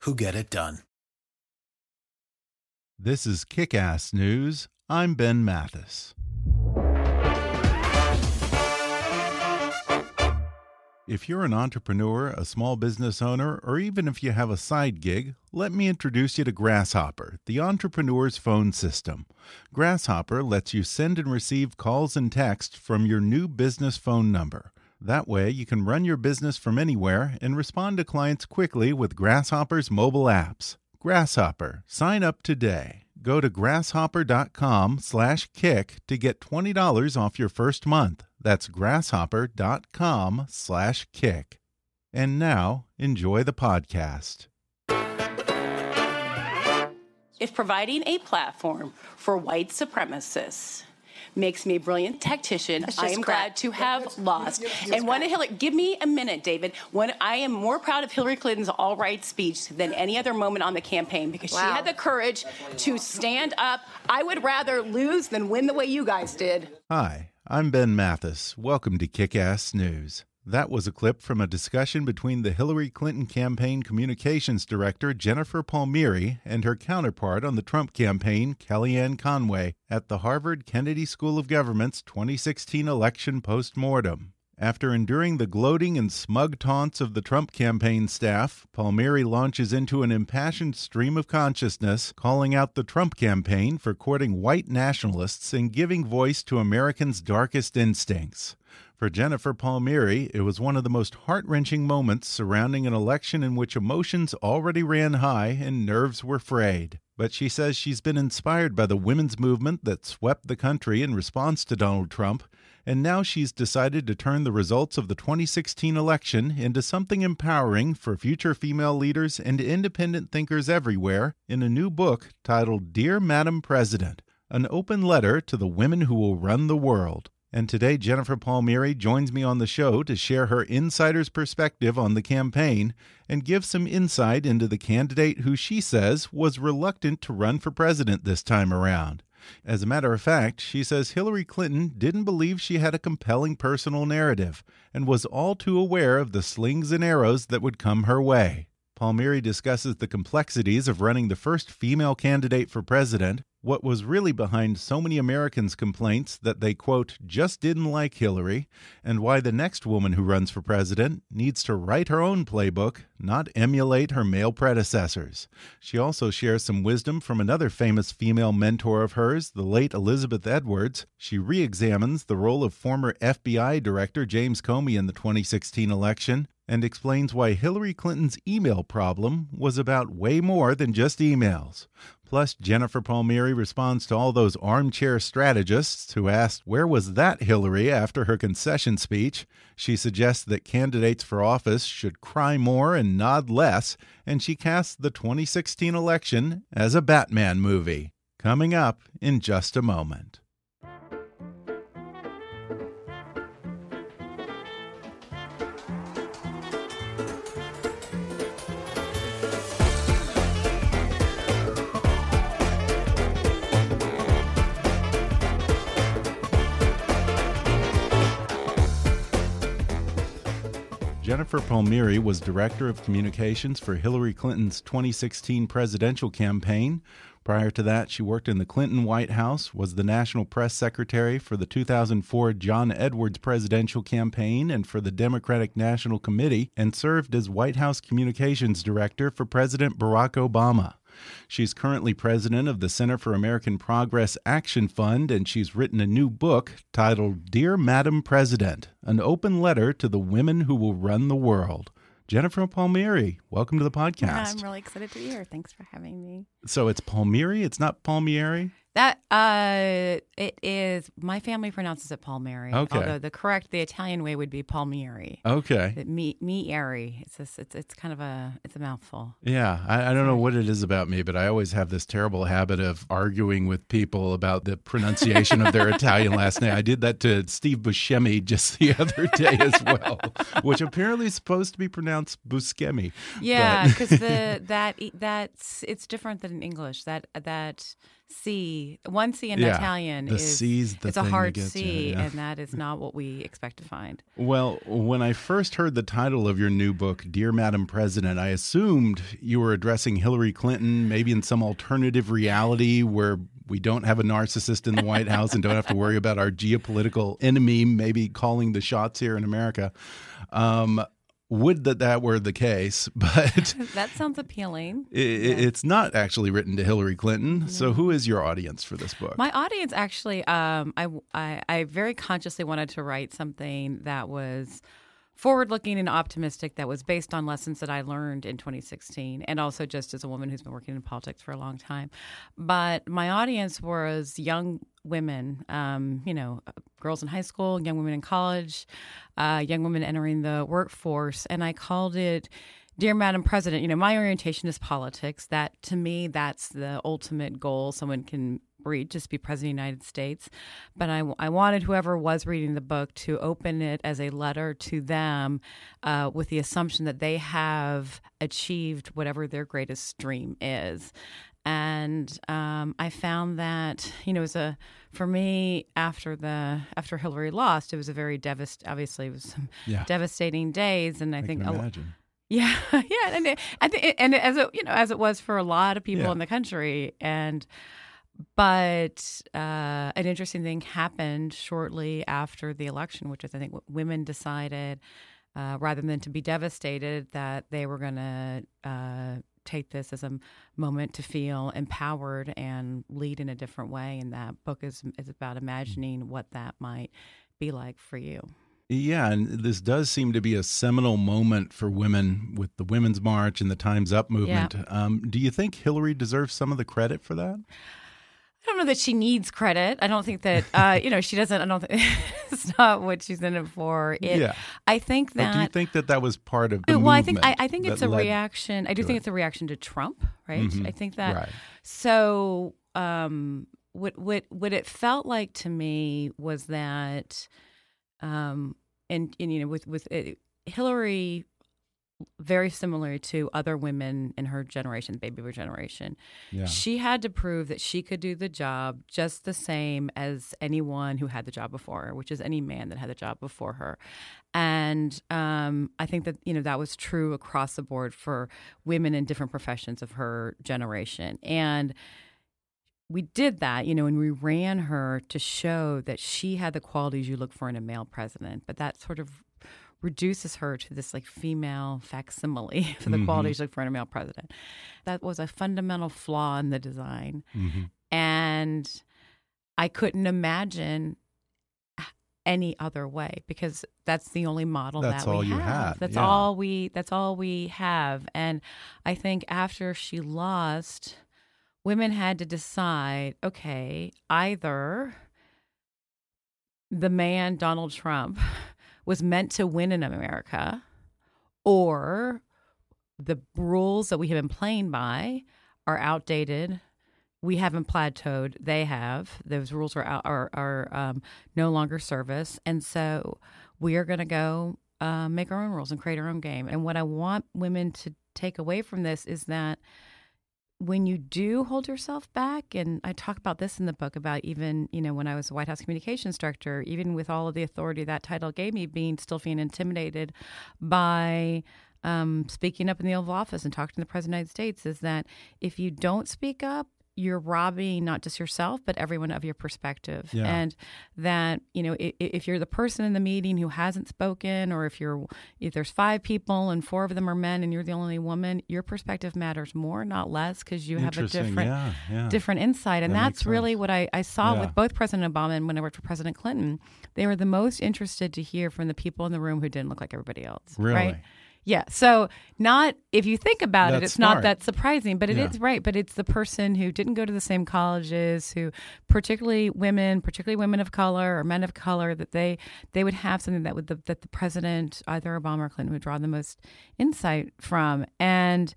who get it done. This is Kick Ass News. I'm Ben Mathis. If you're an entrepreneur, a small business owner, or even if you have a side gig, let me introduce you to Grasshopper, the entrepreneur's phone system. Grasshopper lets you send and receive calls and texts from your new business phone number. That way, you can run your business from anywhere and respond to clients quickly with Grasshopper's mobile apps. Grasshopper, sign up today. Go to grasshopper.com/kick to get $20 off your first month. That's grasshopper.com slash kick. And now, enjoy the podcast. If providing a platform for white supremacists makes me a brilliant tactician, I am glad to have lost. And one of Hillary, give me a minute, David. When I am more proud of Hillary Clinton's alt-right speech than any other moment on the campaign because wow. she had the courage to stand up. I would rather lose than win the way you guys did. Hi. I'm Ben Mathis. Welcome to Kick Ass News. That was a clip from a discussion between the Hillary Clinton campaign communications director Jennifer Palmieri and her counterpart on the Trump campaign, Kellyanne Conway, at the Harvard Kennedy School of Government's 2016 election postmortem. After enduring the gloating and smug taunts of the Trump campaign staff, Palmieri launches into an impassioned stream of consciousness, calling out the Trump campaign for courting white nationalists and giving voice to Americans' darkest instincts. For Jennifer Palmieri, it was one of the most heart wrenching moments surrounding an election in which emotions already ran high and nerves were frayed. But she says she's been inspired by the women's movement that swept the country in response to Donald Trump and now she's decided to turn the results of the 2016 election into something empowering for future female leaders and independent thinkers everywhere in a new book titled Dear Madam President An Open Letter to the Women Who Will Run the World. And today, Jennifer Palmieri joins me on the show to share her insider's perspective on the campaign and give some insight into the candidate who she says was reluctant to run for president this time around. As a matter of fact, she says Hillary Clinton didn't believe she had a compelling personal narrative and was all too aware of the slings and arrows that would come her way. Palmieri discusses the complexities of running the first female candidate for president, what was really behind so many Americans' complaints that they, quote, just didn't like Hillary, and why the next woman who runs for president needs to write her own playbook, not emulate her male predecessors. She also shares some wisdom from another famous female mentor of hers, the late Elizabeth Edwards. She re examines the role of former FBI Director James Comey in the 2016 election and explains why Hillary Clinton's email problem was about way more than just emails. Plus, Jennifer Palmieri responds to all those armchair strategists who asked where was that Hillary after her concession speech. She suggests that candidates for office should cry more and nod less, and she casts the 2016 election as a Batman movie. Coming up in just a moment. Jennifer Palmieri was Director of Communications for Hillary Clinton's 2016 presidential campaign. Prior to that, she worked in the Clinton White House, was the national press secretary for the 2004 John Edwards presidential campaign and for the Democratic National Committee, and served as White House communications director for President Barack Obama. She's currently president of the Center for American Progress Action Fund, and she's written a new book titled Dear Madam President An Open Letter to the Women Who Will Run the World. Jennifer Palmieri, welcome to the podcast. Yeah, I'm really excited to be here. Thanks for having me. So it's Palmieri, it's not Palmieri? That uh, it is. My family pronounces it Palmieri. Okay. Although the correct, the Italian way would be Palmieri. Okay. Me, me, airy. It's just, it's it's kind of a it's a mouthful. Yeah, I, I don't know what it is about me, but I always have this terrible habit of arguing with people about the pronunciation of their Italian last name. I did that to Steve Buscemi just the other day as well, which apparently is supposed to be pronounced Buscemi. Yeah, because the that that's it's different than in English. That that C, one C in yeah, Italian the is C's the it's a hard C, yeah. and that is not what we expect to find. Well, when I first heard the title of your new book, Dear Madam President, I assumed you were addressing Hillary Clinton, maybe in some alternative reality where we don't have a narcissist in the White House and don't have to worry about our geopolitical enemy maybe calling the shots here in America. Um, would that that were the case, but that sounds appealing. It, yeah. It's not actually written to Hillary Clinton. So, who is your audience for this book? My audience actually, um, I, I, I very consciously wanted to write something that was forward looking and optimistic that was based on lessons that I learned in 2016 and also just as a woman who's been working in politics for a long time. But my audience was young women, um, you know, girls in high school, young women in college, uh, young women entering the workforce. And I called it. Dear Madam President, you know, my orientation is politics. That to me, that's the ultimate goal someone can read, just be president of the United States. But I, I wanted whoever was reading the book to open it as a letter to them uh, with the assumption that they have achieved whatever their greatest dream is. And um, I found that you know, it was a for me after the after Hillary lost, it was a very devastating. Obviously, it was some yeah. devastating days, and I, I think imagine. Yeah, yeah, and it, I think, and as it, you know, as it was for a lot of people yeah. in the country, and but uh, an interesting thing happened shortly after the election, which is I think women decided, uh, rather than to be devastated, that they were going to uh, take this as a moment to feel empowered and lead in a different way. And that book is is about imagining what that might be like for you. Yeah, and this does seem to be a seminal moment for women with the Women's March and the Time's Up movement. Yeah. Um, do you think Hillary deserves some of the credit for that? I don't know that she needs credit. I don't think that uh, you know she doesn't. I don't think it's not what she's in it for. It, yeah, I think that. But do you think that that was part of the well? I think I, I think it's a reaction. I do think it's a reaction to Trump, right? Mm -hmm. I think that. Right. So, um, what what what it felt like to me was that, um, and, and you know, with with it, Hillary very similar to other women in her generation, baby boomer generation. Yeah. She had to prove that she could do the job just the same as anyone who had the job before her, which is any man that had the job before her. And um, I think that you know that was true across the board for women in different professions of her generation. And we did that, you know, and we ran her to show that she had the qualities you look for in a male president. But that sort of reduces her to this like female facsimile for the mm-hmm. qualities look for a male president. That was a fundamental flaw in the design. Mm-hmm. And I couldn't imagine any other way because that's the only model that's that all we you have. Had. That's yeah. all we that's all we have. And I think after she lost, women had to decide, okay, either the man Donald Trump was meant to win in America, or the rules that we have been playing by are outdated. We haven't plateaued; they have. Those rules are out, are are um, no longer service, and so we are going to go uh, make our own rules and create our own game. And what I want women to take away from this is that when you do hold yourself back, and I talk about this in the book about even, you know, when I was a White House communications director, even with all of the authority that title gave me, being still being intimidated by um, speaking up in the Oval Office and talking to the President of the United States, is that if you don't speak up, you're robbing not just yourself but everyone of your perspective Yeah. and that you know if, if you're the person in the meeting who hasn't spoken or if you're if there's five people and four of them are men and you're the only woman your perspective matters more not less because you have a different Yeah, yeah. different insight and That that's really sense. what I, I saw with both president obama and when i worked for president clinton they were the most interested to hear from the people in the room who didn't look like everybody else Really? right yeah. So not if you think about it, That's it's not that surprising, but it is Yeah. right. But it's the person who didn't go to the same colleges, who particularly women, particularly women of color or men of color, that they they would have something that would the, that the president, either Obama or Clinton, would draw the most insight from, and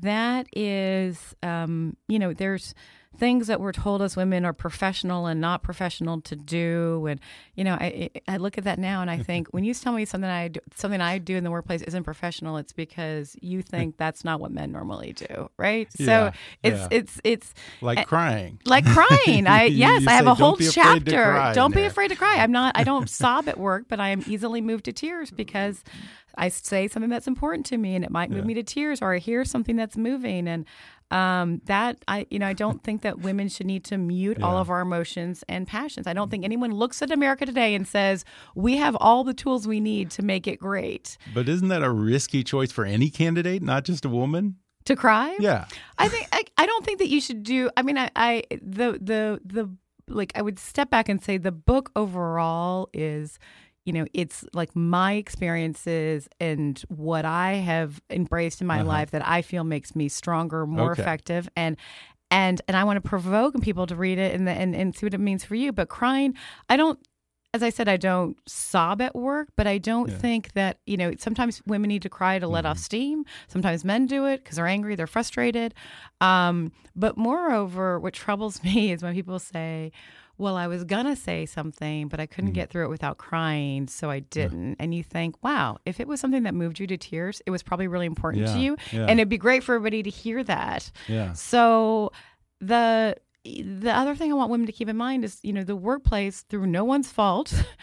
that is, um, you know, there's things that we're told as women are professional and not professional to do. And you know i i look at that now and i think when you tell me something i do something i do in the workplace isn't professional it's because you think that's not what men normally do right? Yeah, so it's yeah. it's it's like uh, crying. like crying. I You- yes you i have say, a whole "Don't be afraid to chapter. don't be afraid to cry. I'm not i don't sob at work but i am easily moved to tears because i say something that's important to me and it might move Yeah. me to tears or i hear something that's moving and um, that I, you know, I don't think that women should need to mute all of our emotions and passions. I don't think anyone looks at America today and says we have all the tools we need to make it great. But isn't that a risky choice for any candidate, not just a woman? To cry, Yeah. I think I, I don't think that you should do. I mean, I, I the the the like I would step back and say the book overall is, you know, it's like my experiences and what I have embraced in my Uh-huh. life that I feel makes me stronger, more Okay. effective, and and and I want to provoke people to read it and the, and and see what it means for you. But crying, I don't. As I said, I don't sob at work, but I don't Yeah. think that you know. Sometimes women need to cry to let off steam. Sometimes men do it because they're angry, they're frustrated. Um, but moreover, what troubles me is when people say, "Well, I was gonna say something, but I couldn't mm-hmm. get through it without crying, so I didn't." And you think, "Wow, if it was something that moved you to tears, it was probably really important to you, yeah. and it'd be great for everybody to hear that." Yeah. So the the other thing I want women to keep in mind is, you know, the workplace through no one's fault.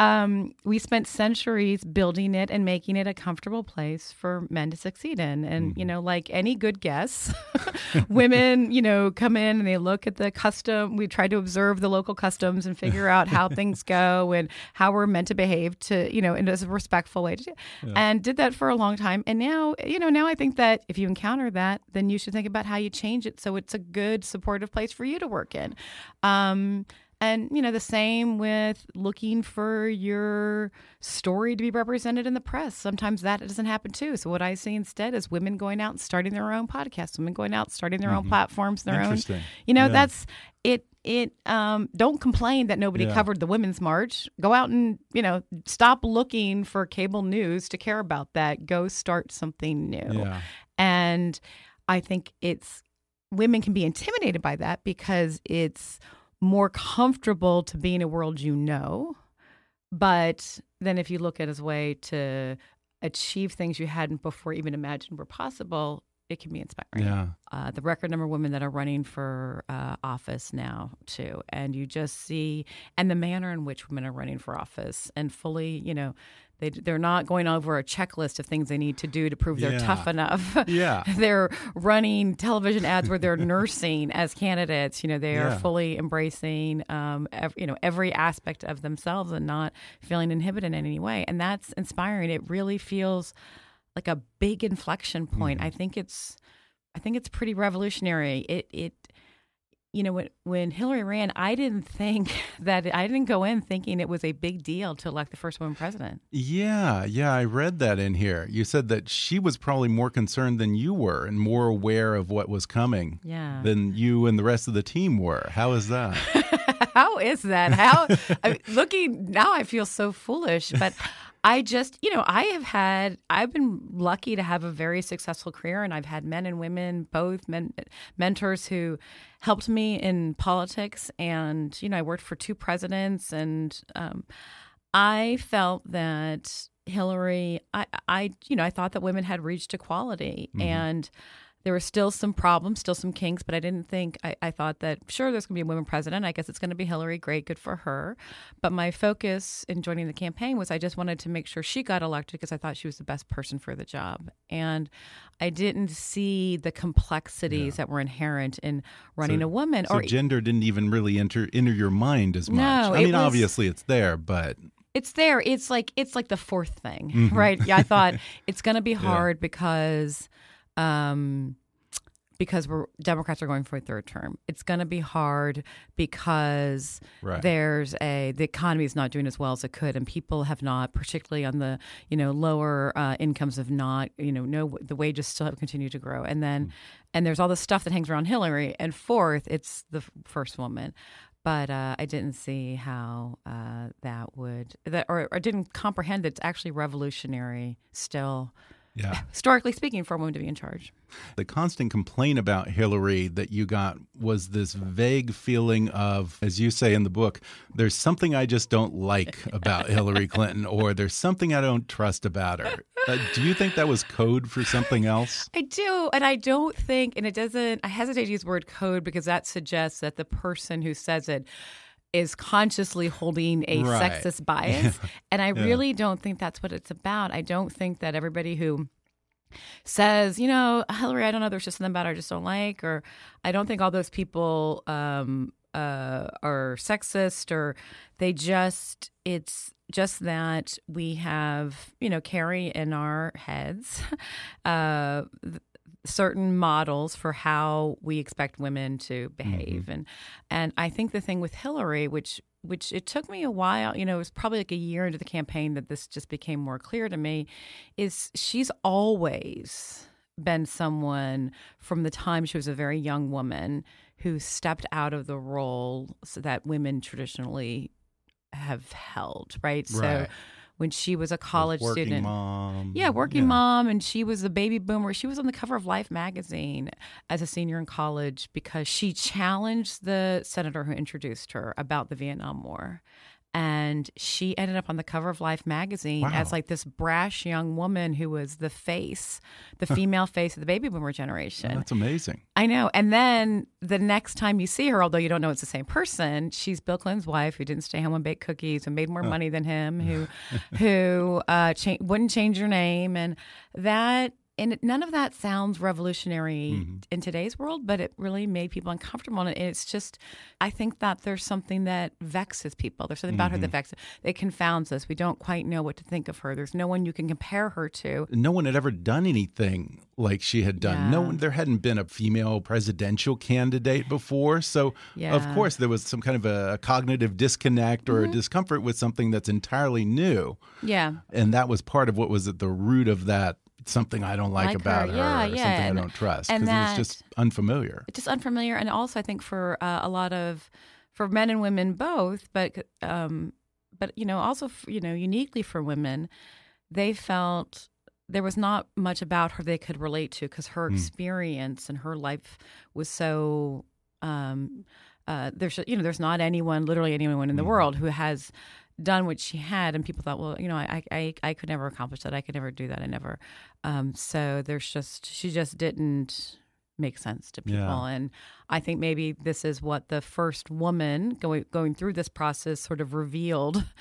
Um, we spent centuries building it and making it a comfortable place for men to succeed in. And, you know, like any good guess, women, you know, come in and they look at the custom. We try to observe the local customs and figure out how things go and how we're meant to behave to, you know, in a respectful way. To do. And did that for a long time. And now, you know, now I think that if you encounter that, then you should think about how you change it so it's a good, supportive place for you to work in. Um, and you know the same with looking for your story to be represented in the press. Sometimes that doesn't happen too. So what I see instead is women going out and starting their own podcasts, women going out starting their own platforms, their own. Mm-hmm. You know Yeah. that's it. It um, don't complain that nobody Yeah. covered the women's march. Go out and you know stop looking for cable news to care about that. Go start something new. Yeah. And I think it's women can be intimidated by that because it's more comfortable to be in a world you know. But then if you look at his way to achieve things you hadn't before even imagined were possible, it can be inspiring. Yeah. Uh, the record number of women that are running for uh, office now too, and you just see, and the manner in which women are running for office, and fully, you know, they they're not going over a checklist of things they need to do to prove they're Yeah. tough enough. Yeah. they're running television ads where they're nursing as candidates. You know, they are fully embracing, um, ev- you know, every aspect of themselves and not feeling inhibited in any way, and that's inspiring. It really feels like a big inflection point. Mm-hmm. I think it's I think it's pretty revolutionary. It it you know when when Hillary ran, I didn't think that I didn't go in thinking it was a big deal to elect the first woman president. Yeah, yeah, I read that in here. You said that she was probably more concerned than you were and more aware of what was coming Yeah. than you and the rest of the team were. How is that? How is that? How I mean, looking now, I feel so foolish, but. I just, you know, I have had, I've been lucky to have a very successful career, and I've had men and women, both men, mentors who helped me in politics. And, you know, I worked for two presidents, and um, I felt that Hillary, I, I, you know, I thought that women had reached equality, and there were still some problems, still some kinks, but I didn't think, I, I thought that, sure, there's going to be a woman president. I guess it's going to be Hillary. Great, good for her. But my focus in joining the campaign was I just wanted to make sure she got elected because I thought she was the best person for the job. And I didn't see the complexities yeah. that were inherent in running so, a woman. So or gender didn't even really enter enter your mind as much. No, I mean, was, obviously it's there, but it's there. It's like it's like the fourth thing, mm-hmm. right? Yeah, I thought it's going to be hard yeah. because um, because we're Democrats are going for a third term. It's going to be hard because right. there's a the economy is not doing as well as it could, and people have not, particularly on the you know lower uh, incomes, have not you know no the wages still have continued to grow, and then mm. and there's all the stuff that hangs around Hillary, and fourth, it's the first woman. But uh, I didn't see how uh, that would that or, or didn't comprehend that it's actually revolutionary still yeah. historically speaking, for a woman to be in charge. The constant complaint about Hillary that you got was this vague feeling of, as you say in the book, there's something I just don't like about Hillary Clinton, or there's something I don't trust about her. Uh, do you think that was code for something else? I do. And I don't think, and it doesn't, I hesitate to use the word code because that suggests that the person who says it is consciously holding a right. sexist bias. Yeah. And I yeah. really don't think that's what it's about. I don't think that everybody who says, you know, Hillary, I don't know, there's just something about her I just don't like, or I don't think all those people um, uh, are sexist, or they just, it's just that we have, you know, carry in our heads uh, certain models for how we expect women to behave mm-hmm. and and I think the thing with Hillary which which it took me a while you know it was probably like a year into the campaign that this just became more clear to me is she's always been someone from the time she was a very young woman who stepped out of the role that women traditionally have held right, right. so when she was a college working student. Mom. Yeah, working yeah. mom, and she was a baby boomer. She was on the cover of Life magazine as a senior in college because she challenged the senator who introduced her about the Vietnam War and she ended up on the cover of Life magazine wow. as like this brash young woman who was the face, the female face of the baby boomer generation. Oh, that's amazing. I know. And then the next time you see her, although you don't know it's the same person, she's Bill Clinton's wife who didn't stay home and bake cookies and made more money than him, who who uh, cha- wouldn't change her name, and that and none of that sounds revolutionary mm-hmm. in today's world, but it really made people uncomfortable. And it's just, I think that there's something that vexes people. There's something about mm-hmm. her that mm-hmm. vexes. It confounds us. We don't quite know what to think of her. There's no one you can compare her to. No one had ever done anything like she had done. Yeah. No one, there hadn't been a female presidential candidate before, so yeah. of course there was some kind of a, cognitive disconnect or mm-hmm. a discomfort with something that's entirely new. Yeah, and that was part of what was at the root of that something I don't like, like about her, her yeah, yeah. something and, I don't trust because it was just unfamiliar. Just unfamiliar, and also I think for uh, a lot of for men and women both, but um, but you know also you know uniquely for women, they felt there was not much about her they could relate to because her mm. experience and her life was so. Um, uh, there's you know there's not anyone literally anyone in the mm. world who has done what she had, and people thought, well, you know, I I, I could never accomplish that. I could never do that. I never. Um, so there's just she just didn't make sense to people, yeah. and I think maybe this is what the first woman going going through this process sort of revealed.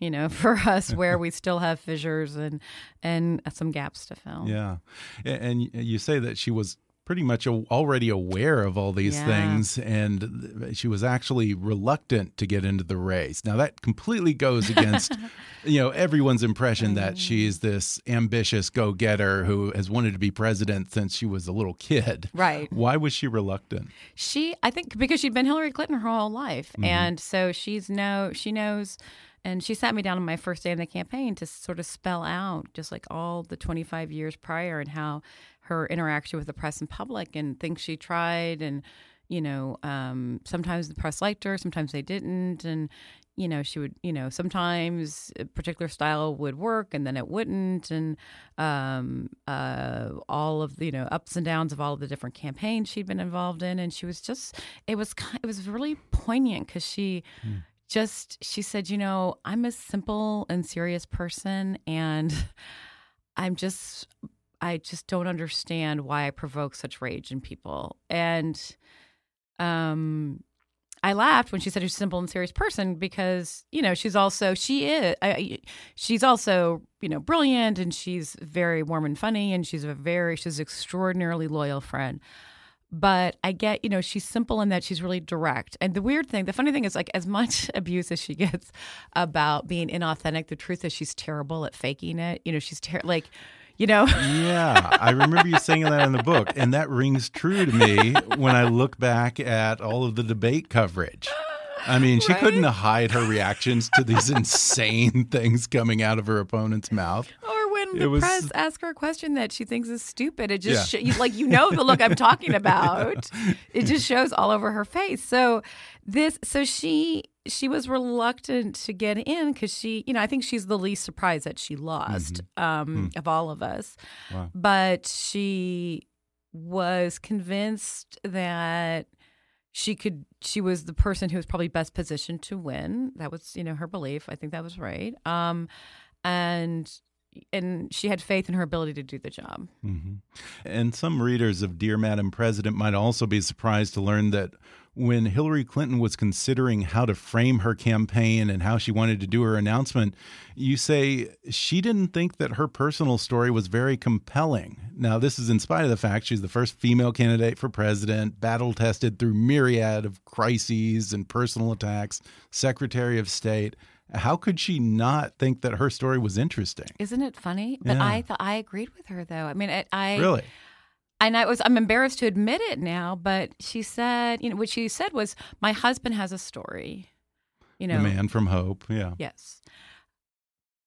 You know, for us, where we still have fissures and and some gaps to fill. Yeah, and you say that she was pretty much already aware of all these yeah. things, and she was actually reluctant to get into the race. Now that completely goes against, you know, everyone's impression that mm. she's this ambitious go-getter who has wanted to be president since she was a little kid. Right? Why was she reluctant? She, I think, because she'd been Hillary Clinton her whole life, mm -hmm. and so she's no, she knows and she sat me down on my first day in the campaign to sort of spell out just like all the 25 years prior and how her interaction with the press and public and things she tried and you know um, sometimes the press liked her sometimes they didn't. And you know she would you know sometimes a particular style would work and then it wouldn't. And um, uh, all of the you know ups and downs of all of the different campaigns she'd been involved in. And she was just it was it was really poignant because she mm. just she said you know i'm a simple and serious person and i'm just I just don't understand why I provoke such rage in people. And um, I laughed when she said she's a simple and serious person because you know she's also she is I, she's also you know brilliant and she's very warm and funny and she's a very she's an extraordinarily loyal friend. But I get you know she's simple in that she's really direct. And the weird thing, the funny thing is like as much abuse as she gets about being inauthentic, the truth is she's terrible at faking it. You know she's ter- like you know? yeah, I remember you saying that in the book, and that rings true to me when I look back at all of the debate coverage. I mean, she right? couldn't hide her reactions to these insane things coming out of her opponent's mouth. Or the was... press ask her a question that she thinks is stupid, it just yeah. sh- like you know the look I'm talking about. It just shows all over her face. So this, so she she was reluctant to get in because she, you know, I think she's the least surprised that she lost mm-hmm. um, mm. of all of us. Wow. But she was convinced that she could she was the person who was probably best positioned to win that was you know her belief i think that was right um and and she had faith in her ability to do the job. Mm-hmm. And some readers of Dear Madam President might also be surprised to learn that when Hillary Clinton was considering how to frame her campaign and how she wanted to do her announcement, you say she didn't think that her personal story was very compelling. Now, this is in spite of the fact she's the first female candidate for president, battle tested through myriad of crises and personal attacks, Secretary of State how could she not think that her story was interesting? Isn't it funny? But yeah. I thought I agreed with her though. I mean, it, I really. And I was I'm embarrassed to admit it now, but she said, you know, what she said was, "My husband has a story." You know, the man from Hope. Yeah. Yes.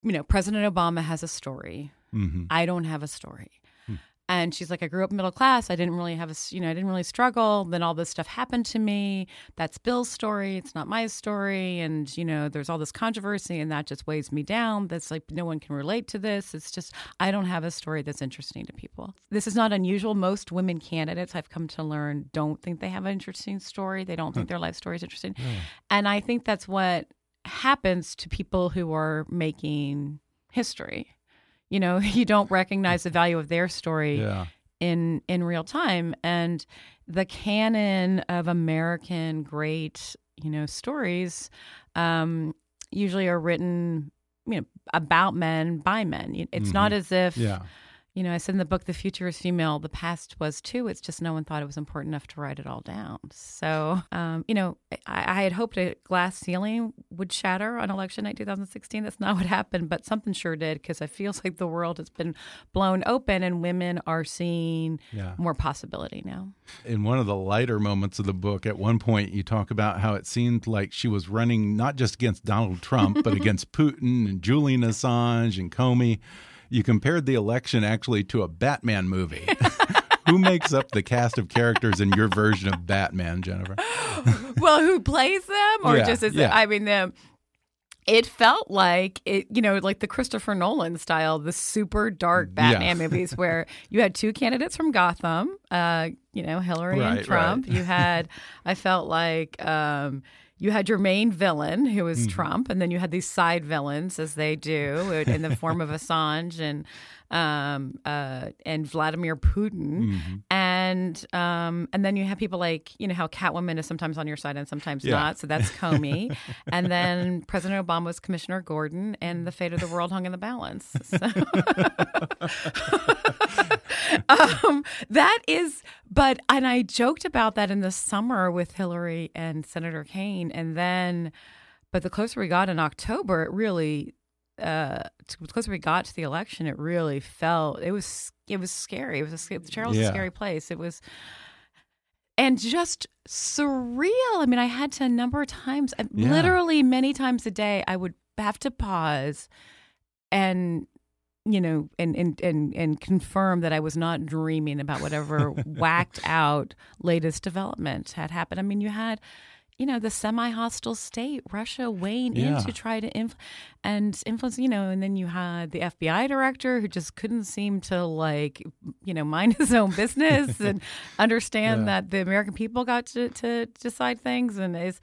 You know, President Obama has a story. Mm-hmm. I don't have a story. And she's like, I grew up middle class. I didn't really have a, you know, I didn't really struggle. Then all this stuff happened to me. That's Bill's story. It's not my story. And, you know, there's all this controversy and that just weighs me down. That's like, no one can relate to this. It's just, I don't have a story that's interesting to people. This is not unusual. Most women candidates, I've come to learn, don't think they have an interesting story. They don't think hmm. their life story is interesting. Yeah. And I think that's what happens to people who are making history you know you don't recognize the value of their story yeah. in in real time and the canon of american great you know stories um, usually are written you know about men by men it's mm-hmm. not as if yeah you know, I said in the book, the future is female, the past was too. It's just no one thought it was important enough to write it all down. So, um, you know, I, I, had hoped a glass ceiling would shatter on election night 2016. That's not what happened, but something sure did because it feels like the world has been blown open and women are seeing yeah. more possibility now. In one of the lighter moments of the book, at one point, you talk about how it seemed like she was running not just against Donald Trump, but against Putin and Julian Assange and Comey you compared the election actually to a Batman movie. who makes up the cast of characters in your version of Batman, Jennifer? well, who plays them, or yeah, just as yeah. I mean them? It felt like it, you know, like the Christopher Nolan style, the super dark Batman yeah. movies, where you had two candidates from Gotham, uh, you know, Hillary right, and Trump. Right. You had, I felt like. Um, you had your main villain, who was mm. Trump, and then you had these side villains, as they do, in the form of Assange and um, uh, and Vladimir Putin, mm-hmm. and um, and then you have people like you know how Catwoman is sometimes on your side and sometimes yeah. not. So that's Comey, and then President Obama was Commissioner Gordon, and the fate of the world hung in the balance. So. um, that is, but and I joked about that in the summer with Hillary and Senator Kaine, and then. But the closer we got in October, it really uh, closer we got to the election, it really felt it was it was scary. It was a, Charles yeah. a scary place. It was, and just surreal. I mean, I had to a number of times, yeah. literally many times a day, I would have to pause and you know and, and and and confirm that I was not dreaming about whatever whacked out latest development had happened. I mean, you had you know, the semi-hostile state, Russia weighing yeah. in to try to influence and influence, you know, and then you had the FBI director who just couldn't seem to like, you know, mind his own business and understand yeah. that the American people got to, to decide things and is,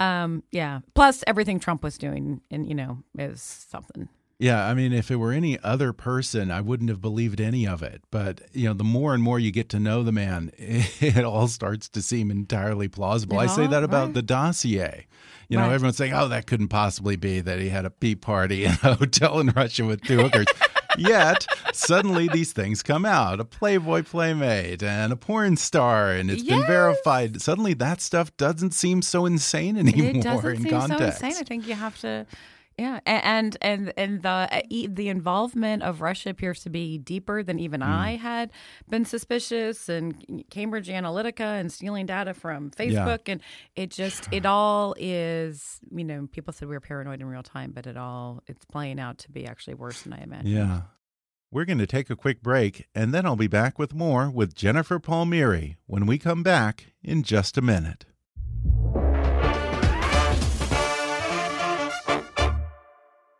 um, yeah. Plus everything Trump was doing, and you know, is something. Yeah, I mean, if it were any other person, I wouldn't have believed any of it. But you know, the more and more you get to know the man, it, all starts to seem entirely plausible. I say that about right. the dossier. You know, right. everyone's saying, "Oh, that couldn't possibly be that he had a pee party in a hotel in Russia with two hookers." Yet suddenly these things come out: a Playboy playmate and a porn star, and it's yes. been verified. Suddenly, that stuff doesn't seem so insane anymore it doesn't in seem context. So insane. I think you have to yeah, and and and the uh, the involvement of Russia appears to be deeper than even mm. I had been suspicious. And Cambridge Analytica and stealing data from Facebook, yeah. and it just it all is. You know, people said we were paranoid in real time, but it all it's playing out to be actually worse than I imagined. Yeah. We're going to take a quick break, and then I'll be back with more with Jennifer Palmieri when we come back in just a minute.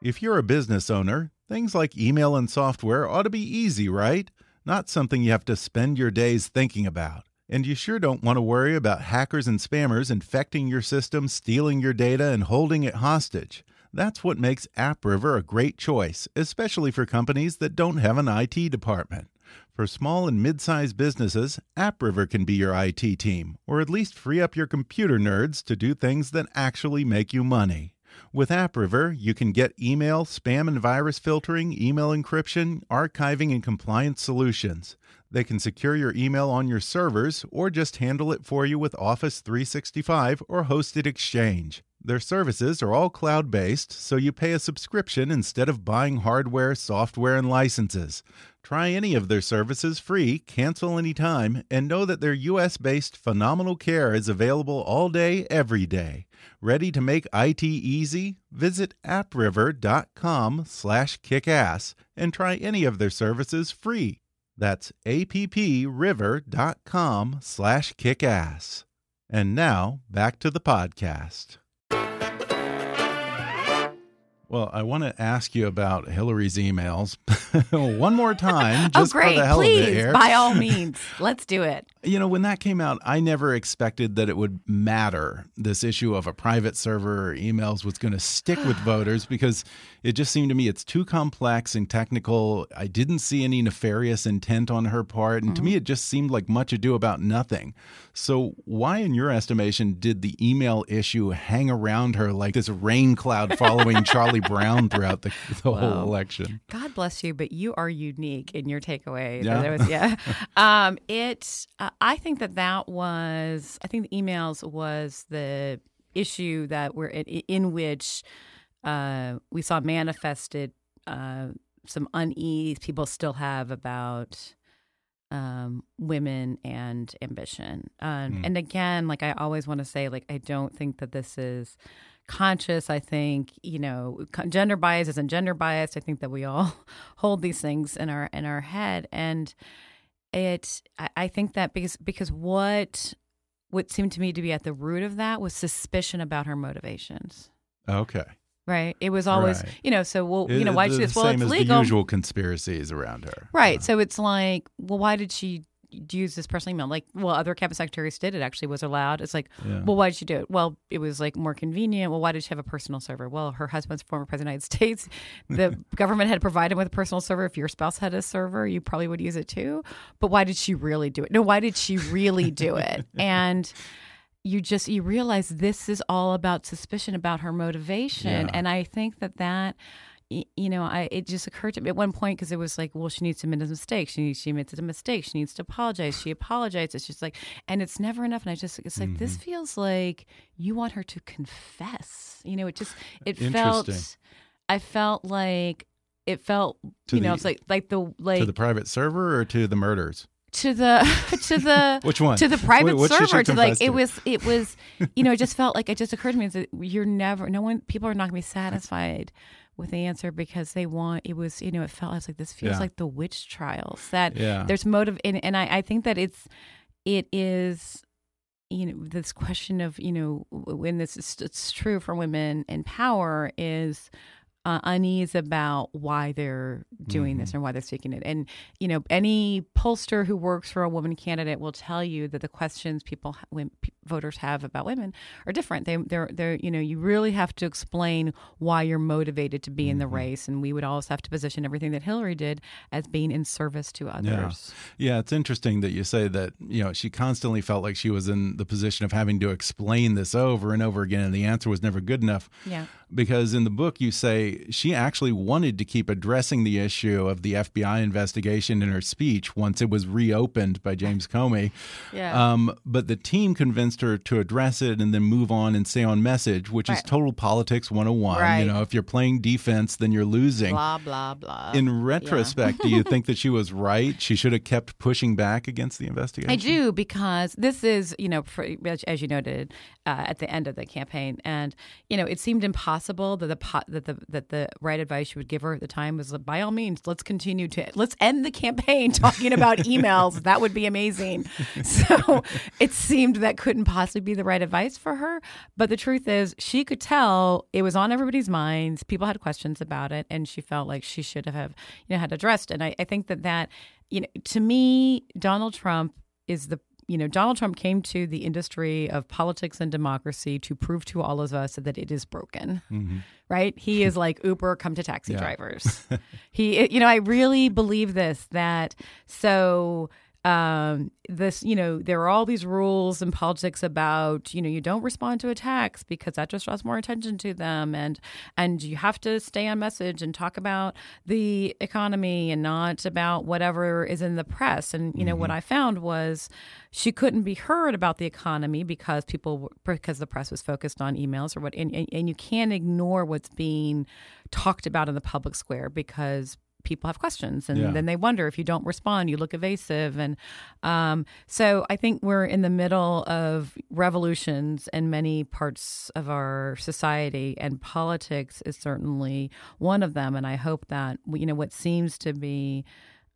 If you're a business owner, things like email and software ought to be easy, right? Not something you have to spend your days thinking about. And you sure don't want to worry about hackers and spammers infecting your system, stealing your data, and holding it hostage. That's what makes AppRiver a great choice, especially for companies that don't have an IT department. For small and mid sized businesses, AppRiver can be your IT team, or at least free up your computer nerds to do things that actually make you money. With AppRiver, you can get email, spam and virus filtering, email encryption, archiving, and compliance solutions. They can secure your email on your servers or just handle it for you with Office 365 or Hosted Exchange. Their services are all cloud based, so you pay a subscription instead of buying hardware, software, and licenses. Try any of their services free, cancel anytime, and know that their US based phenomenal care is available all day, every day. Ready to make IT easy? Visit appriver.com slash kickass and try any of their services free. That's appriver.com slash kickass. And now, back to the podcast. Well, I want to ask you about Hillary's emails one more time, oh, just oh, great. for the hell Please, of it. Here. by all means, let's do it. You know, when that came out, I never expected that it would matter. This issue of a private server or emails was going to stick with voters because it just seemed to me it's too complex and technical. I didn't see any nefarious intent on her part, and mm -hmm. to me, mm-hmm. it just seemed like much ado about nothing. So, why, in your estimation, did the email issue hang around her like this rain cloud following Charlie Brown throughout the, the well, whole election? God bless you, but you are unique in your takeaway. Yeah, was, yeah. um, it. Uh, I think that that was. I think the emails was the issue that we're in, in which uh, we saw manifested uh, some unease people still have about um, women and ambition. Um, mm. And again, like I always want to say, like I don't think that this is conscious. I think you know gender bias isn't gender bias. I think that we all hold these things in our in our head, and it. I, I think that because because what what seemed to me to be at the root of that was suspicion about her motivations. Okay. Right. It was always, right. you know, so well, you know, why did she do this? Well, it's legal. Usual conspiracies around her. Right. So it's like, well, why did she use this personal email? Like, well, other campus secretaries did. It actually was allowed. It's like, yeah. well, why did she do it? Well, it was like more convenient. Well, why did she have a personal server? Well, her husband's former president of the United States. The government had provided him with a personal server. If your spouse had a server, you probably would use it too. But why did she really do it? No, why did she really do it? And you just you realize this is all about suspicion about her motivation yeah. and i think that that you know, I it just occurred to me at one point because it was like, well, she needs to admit a mistake. She needs, she admits a mistake. She needs to apologize. She apologizes. It's just like, and it's never enough. And I just, it's like mm-hmm. this feels like you want her to confess. You know, it just it felt. I felt like it felt, to you the, know, it's like like the like to the private server or to the murders to the to the which one to the private server to like to? it was it was you know it just felt like it just occurred to me that you're never no one people are not going to be satisfied with the answer because they want it was you know it felt like this feels yeah. like the witch trials that yeah. there's motive and, and I, I think that it's it is you know this question of you know when this is it's true for women in power is uh, unease about why they're doing mm-hmm. this and why they're seeking it. And you know, any pollster who works for a woman candidate will tell you that the questions people when voters have about women are different. They they're they're you know you really have to explain why you're motivated to be in the mm-hmm. race, and we would always have to position everything that Hillary did as being in service to others. Yeah. yeah, it's interesting that you say that you know she constantly felt like she was in the position of having to explain this over and over again, and the answer was never good enough. Yeah, because in the book you say she actually wanted to keep addressing the issue of the FBI investigation in her speech once it was reopened by James Comey. yeah. Um, but the team convinced her to address it and then move on and stay on message, which right. is total politics 101. Right. You know, if you're playing defense, then you're losing. Blah, blah, blah. In retrospect, yeah. do you think that she was right? She should have kept pushing back against the investigation? I do, because this is, you know, as you noted uh, at the end of the campaign. And, you know, it seemed impossible that the, that the, that the right advice you would give her at the time was, by all means, let's continue to, let's end the campaign talking about emails. that would be amazing. So it seemed that couldn't possibly be the right advice for her. But the truth is, she could tell it was on everybody's minds. People had questions about it, and she felt like she should have, you know, had addressed. And I, I think that that, you know, to me, Donald Trump is the you know, Donald Trump came to the industry of politics and democracy to prove to all of us that it is broken. Mm-hmm. Right? He is like Uber come to taxi yeah. drivers. he, you know, I really believe this that so um, this, you know, there are all these rules in politics about, you know, you don't respond to attacks because that just draws more attention to them, and and you have to stay on message and talk about the economy and not about whatever is in the press. And you know, mm-hmm. what I found was she couldn't be heard about the economy because people because the press was focused on emails or what, and, and, and you can't ignore what's being talked about in the public square because people have questions and yeah. then they wonder. If you don't respond you look evasive. And um, so i think we're in the middle of revolutions in many parts of our society and politics is certainly one of them. And i hope that you know what seems to be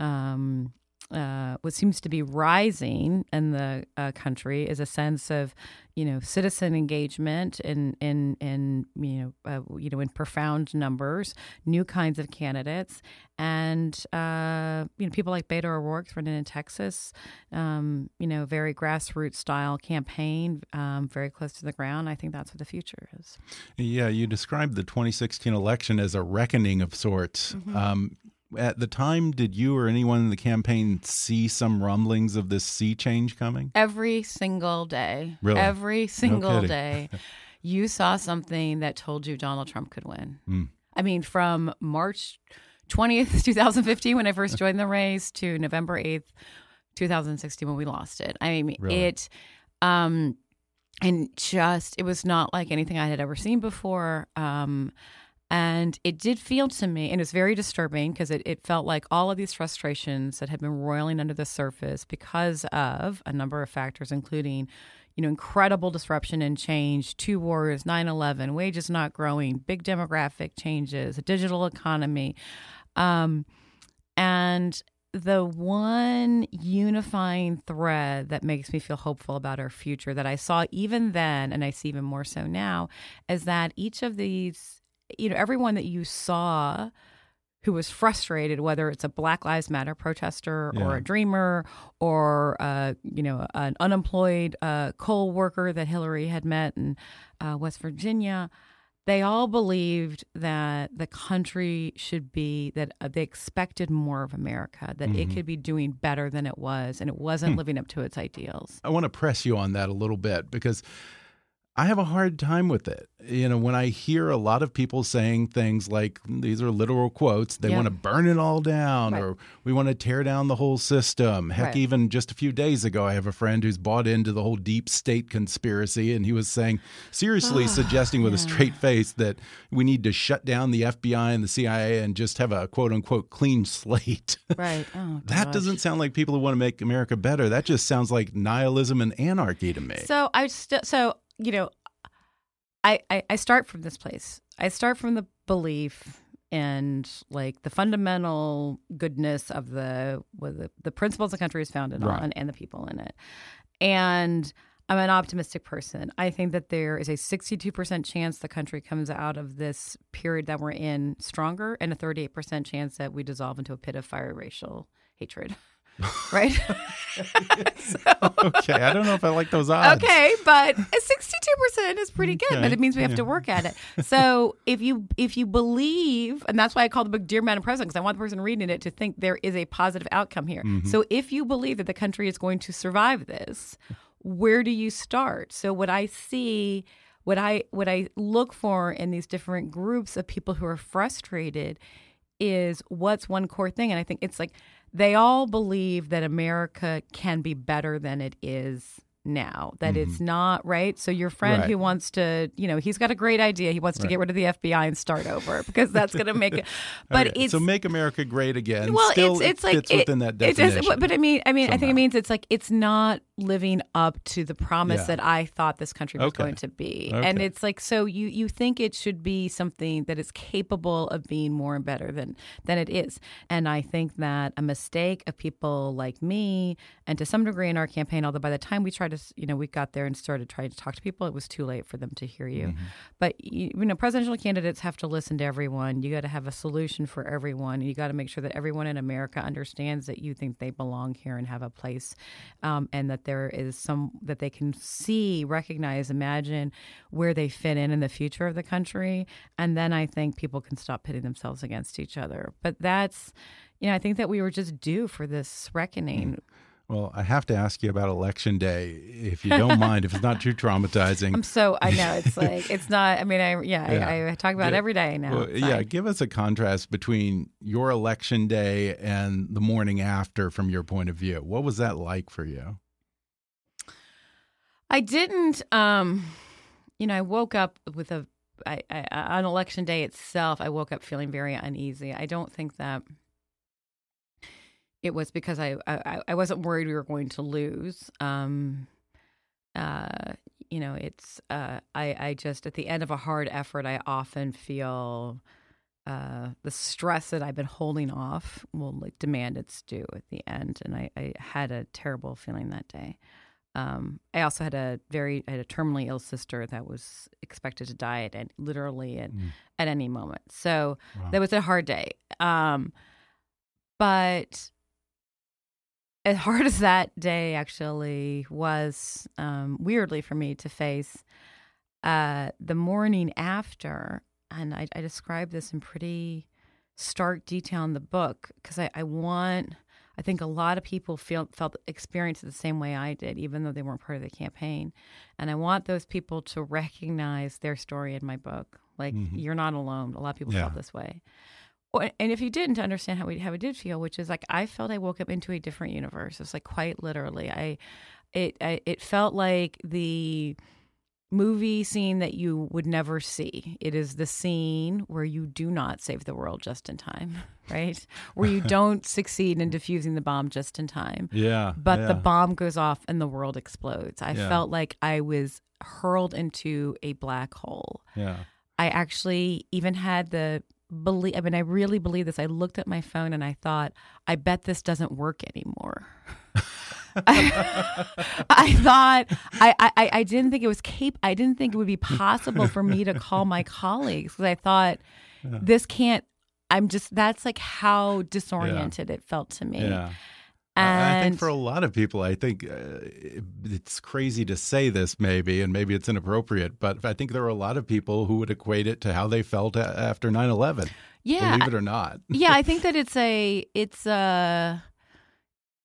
um, uh, what seems to be rising in the uh, country is a sense of, you know, citizen engagement in in in you know uh, you know in profound numbers, new kinds of candidates, and uh, you know people like Beto O'Rourke running in Texas, um, you know, very grassroots style campaign, um, very close to the ground. I think that's what the future is. Yeah, you described the 2016 election as a reckoning of sorts. Mm -hmm. um, at the time, did you or anyone in the campaign see some rumblings of this sea change coming? Every single day. Really? Every single no day. You saw something that told you Donald Trump could win. Mm. I mean, from March 20th, 2015, when I first joined the race, to November 8th, 2016, when we lost it. I mean, really? it, um, and just, it was not like anything I had ever seen before. Um, and it did feel to me, and it was very disturbing because it, it felt like all of these frustrations that had been roiling under the surface because of a number of factors, including, you know, incredible disruption and change, two wars, 9 11, wages not growing, big demographic changes, a digital economy. Um, and the one unifying thread that makes me feel hopeful about our future that I saw even then, and I see even more so now, is that each of these you know, everyone that you saw who was frustrated, whether it's a Black Lives Matter protester yeah. or a dreamer or, uh, you know, an unemployed uh, coal worker that Hillary had met in uh, West Virginia, they all believed that the country should be, that uh, they expected more of America, that mm-hmm. it could be doing better than it was, and it wasn't hmm. living up to its ideals. I want to press you on that a little bit because I have a hard time with it. You know, when I hear a lot of people saying things like these are literal quotes, they yeah. want to burn it all down right. or we want to tear down the whole system. Heck, right. even just a few days ago, I have a friend who's bought into the whole deep state conspiracy and he was saying, seriously, oh, suggesting with yeah. a straight face that we need to shut down the FBI and the CIA and just have a quote unquote clean slate. Right. Oh, that doesn't sound like people who want to make America better. That just sounds like nihilism and anarchy to me. So I still, so you know, I, I, I start from this place. I start from the belief and like the fundamental goodness of the the, the principles the country is founded right. on and the people in it. And I'm an optimistic person. I think that there is a 62% chance the country comes out of this period that we're in stronger and a 38% chance that we dissolve into a pit of fire racial hatred. right? so, okay, I don't know if I like those odds. Okay, but sixty-two percent is pretty good, okay. but it means we have yeah. to work at it. So if you if you believe, and that's why I call the book "Dear Madam President" because I want the person reading it to think there is a positive outcome here. Mm-hmm. So if you believe that the country is going to survive this, where do you start? So what I see what I what I look for in these different groups of people who are frustrated is what's one core thing and I think it's like they all believe that America can be better than it is now that mm-hmm. it's not right so your friend right. who wants to you know he's got a great idea he wants right. to get rid of the fbi and start over because that's going to make it but okay. it's so make america great again well Still, it's it's it like it, within that definition. it does but i mean i mean somehow. i think it means it's like it's not living up to the promise yeah. that I thought this country was okay. going to be. Okay. And it's like so you you think it should be something that is capable of being more and better than than it is. And I think that a mistake of people like me and to some degree in our campaign although by the time we tried to you know we got there and started trying to talk to people it was too late for them to hear you. Mm-hmm. But you know presidential candidates have to listen to everyone. You got to have a solution for everyone. You got to make sure that everyone in America understands that you think they belong here and have a place um, and that there is some that they can see, recognize, imagine where they fit in in the future of the country. And then I think people can stop pitting themselves against each other. But that's, you know, I think that we were just due for this reckoning. Mm. Well, I have to ask you about election day, if you don't mind, if it's not too traumatizing. I'm so I know it's like it's not. I mean, I yeah, yeah. I, I, talk about it every day now. Well, yeah, give us a contrast between your election day and the morning after, from your point of view. What was that like for you? I didn't. Um, you know, I woke up with a I, I, on election day itself. I woke up feeling very uneasy. I don't think that it was because I I, I wasn't worried we were going to lose. Um, uh, you know, it's uh, I I just at the end of a hard effort, I often feel. Uh, the stress that I've been holding off will like demand its due at the end, and I, I had a terrible feeling that day. Um, I also had a very I had a terminally ill sister that was expected to die at any, literally at, mm. at any moment. So wow. that was a hard day. Um, but as hard as that day actually was, um, weirdly for me to face, uh, the morning after, and I, I describe this in pretty stark detail in the book because I, I want I think a lot of people feel felt experienced the same way I did, even though they weren't part of the campaign. And I want those people to recognize their story in my book. Like mm-hmm. you're not alone. A lot of people yeah. felt this way. And if you didn't to understand how we how it did feel, which is like I felt I woke up into a different universe. It's like quite literally. I it I, it felt like the movie scene that you would never see. It is the scene where you do not save the world just in time, right? where you don't succeed in defusing the bomb just in time. Yeah. But yeah. the bomb goes off and the world explodes. I yeah. felt like I was hurled into a black hole. Yeah. I actually even had the believe I mean I really believe this. I looked at my phone and I thought, I bet this doesn't work anymore. I, thought I, I I didn't think it was cap. I didn't think it would be possible for me to call my colleagues because I thought yeah. this can't. I'm just that's like how disoriented yeah. it felt to me. Yeah. And I think for a lot of people, I think uh, it's crazy to say this, maybe, and maybe it's inappropriate, but I think there are a lot of people who would equate it to how they felt after 9 11. Yeah. Believe it or not. yeah, I think that it's a, it's a,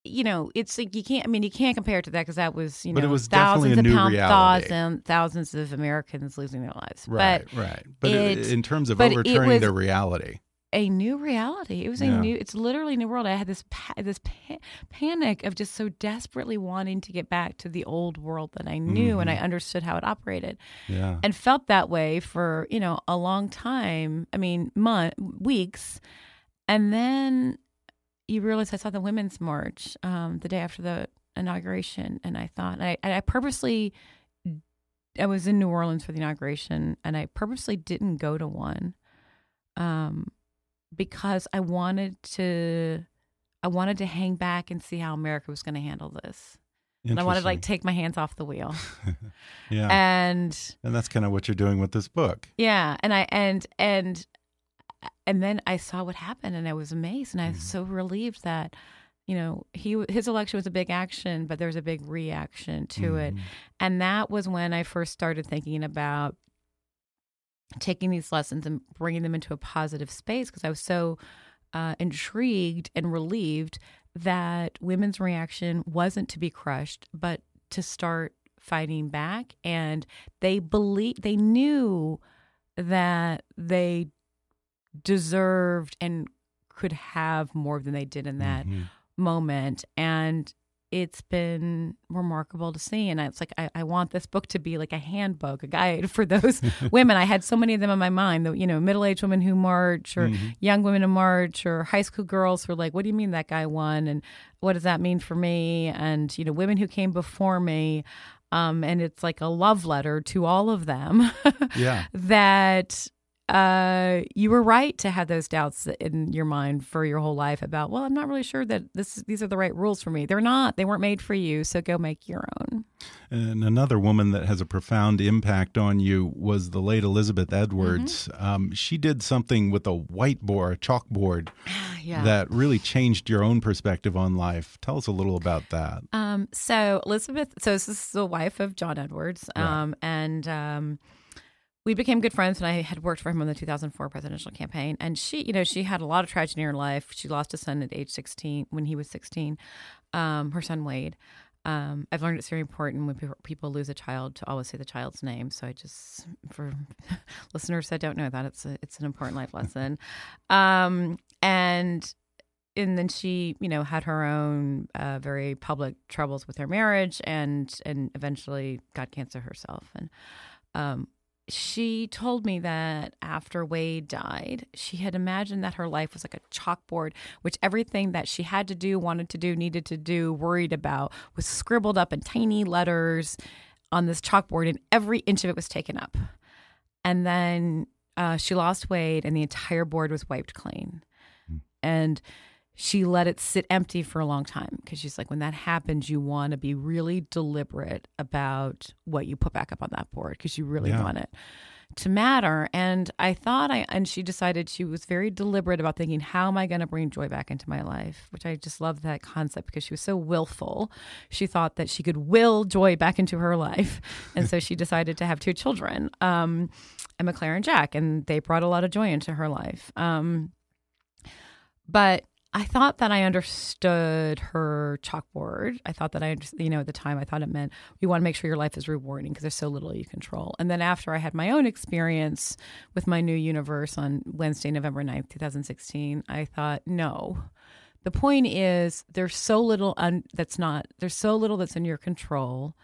you know, it's like you can't. I mean, you can't compare it to that because that was, you know, but it was thousands of pounds, thousands, thousands of Americans losing their lives. Right, but right. But it, in terms of overturning the reality, a new reality. It was a new. It's literally a new world. I had this pa- this pa- panic of just so desperately wanting to get back to the old world that I knew mm-hmm. and I mm-hmm. understood how it operated. Yeah, and felt that way for you know a long time. I mean, month, weeks, and then you realize I saw the Women's March um, the day after the inauguration, and I thought, and I, and I purposely, I was in New Orleans for the inauguration, and I purposely didn't go to one, um, because I wanted to, I wanted to hang back and see how America was going to handle this. And I wanted to like take my hands off the wheel. yeah. And and that's kind of what you're doing with this book. Yeah. And I and and and then I saw what happened and I was amazed and I was mm-hmm. so relieved that you know, he his election was a big action, but there was a big reaction to mm-hmm. it, and that was when I first started thinking about taking these lessons and bringing them into a positive space because I was so uh, intrigued and relieved that women's reaction wasn't to be crushed, but to start fighting back, and they believe they knew that they deserved and could have more than they did in that mm-hmm. moment. And it's been remarkable to see. And it's like, I, I, want this book to be like a handbook, a guide for those women. I had so many of them in my mind, the, you know, middle aged women who march or mm-hmm. young women who march or high school girls who are like, what do you mean that guy won? And what does that mean for me? And, you know, women who came before me. Um, and it's like a love letter to all of them. yeah. That uh, you were right to have those doubts in your mind for your whole life about, well, I'm not really sure that this these are the right rules for me. They're not. They weren't made for you. So go make your own. And another woman that has a profound impact on you was the late Elizabeth Edwards. Mm -hmm. um, she did something with a whiteboard, a chalkboard, yeah. that really changed your own perspective on life. Tell us a little about that. Um, so Elizabeth, so this is the wife of John Edwards, um, right. and um, we became good friends and I had worked for him on the 2004 presidential campaign. And she, you know, she had a lot of tragedy in her life. She lost a son at age 16 when he was 16, um, her son Wade. Um, I've learned it's very important when people lose a child to always say the child's name. So I just, for listeners that don't know that, it's a, it's an important life lesson. Um, and and then she, you know, had her own uh, very public troubles with her marriage, and and eventually got cancer herself. And um, she told me that after Wade died, she had imagined that her life was like a chalkboard, which everything that she had to do, wanted to do, needed to do, worried about was scribbled up in tiny letters on this chalkboard, and every inch of it was taken up. And then uh, she lost Wade, and the entire board was wiped clean. Mm. And she let it sit empty for a long time because she's like, when that happens, you want to be really deliberate about what you put back up on that board because you really yeah. want it to matter. And I thought I, and she decided she was very deliberate about thinking, how am I going to bring joy back into my life? Which I just love that concept because she was so willful. She thought that she could will joy back into her life. And so she decided to have two children, um, and Jack, and they brought a lot of joy into her life. Um, but I thought that I understood her chalkboard. I thought that I, you know, at the time I thought it meant you want to make sure your life is rewarding because there's so little you control. And then after I had my own experience with my new universe on Wednesday, November 9th, 2016, I thought, no. The point is there's so little un- that's not, there's so little that's in your control.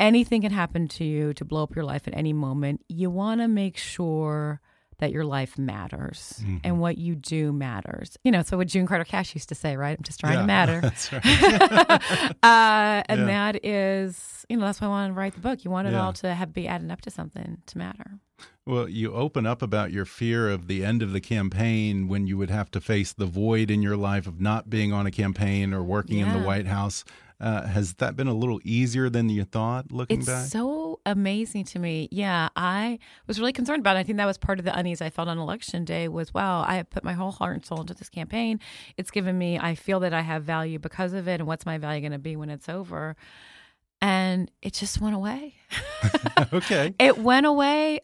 Anything can happen to you to blow up your life at any moment. You want to make sure that your life matters mm-hmm. and what you do matters. You know, so what June Carter Cash used to say, right? I'm just trying yeah, to matter. That's right. uh, and yeah. that is, you know, that's why I wanted to write the book. You want it yeah. all to have be adding up to something to matter. Well, you open up about your fear of the end of the campaign when you would have to face the void in your life of not being on a campaign or working in the White House. Uh, has that been a little easier than you thought looking it's back? It's so amazing to me. Yeah, I was really concerned about it. I think that was part of the unease I felt on election day was, wow, I have put my whole heart and soul into this campaign. It's given me, I feel that I have value because of it. And what's my value going to be when it's over? And it just went away. okay. It went away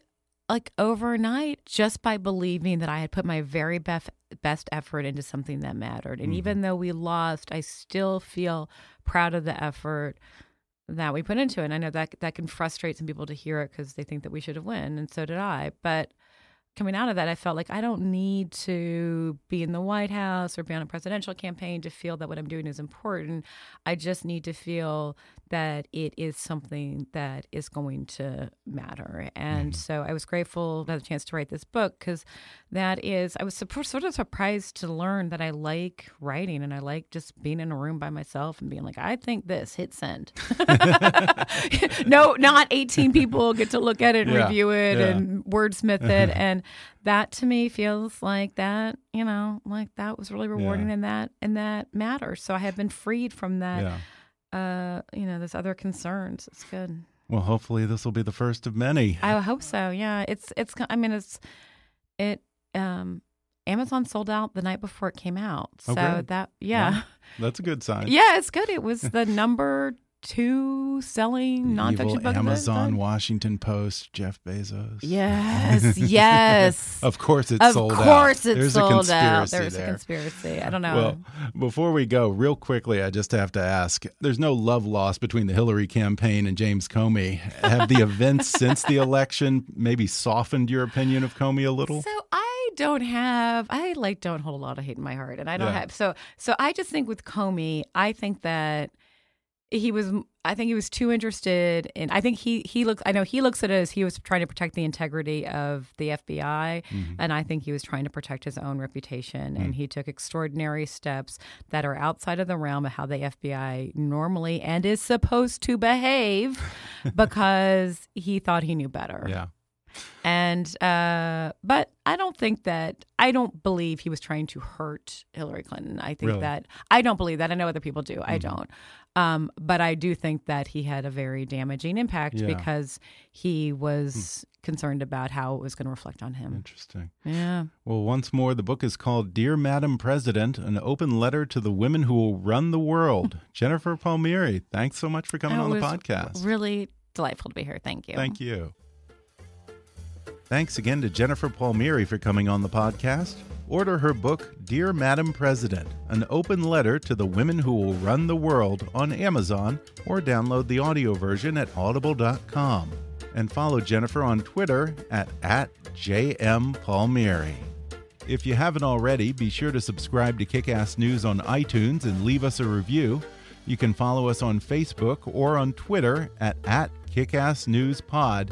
like overnight just by believing that I had put my very best best effort into something that mattered. And mm-hmm. even though we lost, I still feel proud of the effort that we put into it. And I know that that can frustrate some people to hear it because they think that we should have won, and so did I. But coming out of that, I felt like I don't need to be in the White House or be on a presidential campaign to feel that what I'm doing is important. I just need to feel that it is something that is going to matter. And mm-hmm. so I was grateful to have a chance to write this book because that is, I was sort of surprised to learn that I like writing and I like just being in a room by myself and being like, I think this, hit send. no, not 18 people get to look at it and yeah, review it yeah. and wordsmith it. and that to me feels like that, you know, like that was really rewarding yeah. and that, and that matters. So I have been freed from that uh, you know, there's other concerns. It's good. Well, hopefully this will be the first of many. I hope so. Yeah, it's it's. I mean, it's it. Um, Amazon sold out the night before it came out. So that yeah. That's a good sign. Yeah, it's good. It was the number two selling nonfiction Evil book. of the Amazon. Washington Post, Jeff Bezos. Yes, yes. Of course, it's of sold out. Of course, it's There's sold a out. conspiracy There's there. a conspiracy. I don't know. Well, before we go, real quickly, I just have to ask there's no love lost between the Hillary campaign and James Comey. Have the events since the election maybe softened your opinion of Comey a little? So I don't have I like don't hold a lot of hate in my heart and I don't Yeah. have so so I just think with Comey I think that he was I think he was too interested in I think he he looks I know he looks at it as he was trying to protect the integrity of the FBI Mm-hmm. and I think he was trying to protect his own reputation and he took extraordinary steps that are outside of the realm of how the FBI normally and is supposed to behave because he thought he knew better yeah. And uh but i don't think that i don't believe he was trying to hurt hillary clinton i think Really? that i don't believe that i know other people do i don't um but i do think that he had a very damaging impact Yeah. because he was concerned about how it was going to reflect on him Interesting. yeah Well, once more, the book is called Dear Madam President An Open Letter to the Women Who Will Run the World. Jennifer Palmieri, thanks so much for coming It on the was podcast. really delightful to be here thank you Thank you. Thanks again to Jennifer Palmieri for coming on the podcast. Order her book, Dear Madam President An Open Letter to the Women Who Will Run the World on Amazon or download the audio version at audible.com. And follow Jennifer on Twitter at, at JMPalmieri. If you haven't already, be sure to subscribe to Kickass News on iTunes and leave us a review. You can follow us on Facebook or on Twitter at, at KickassNewsPod.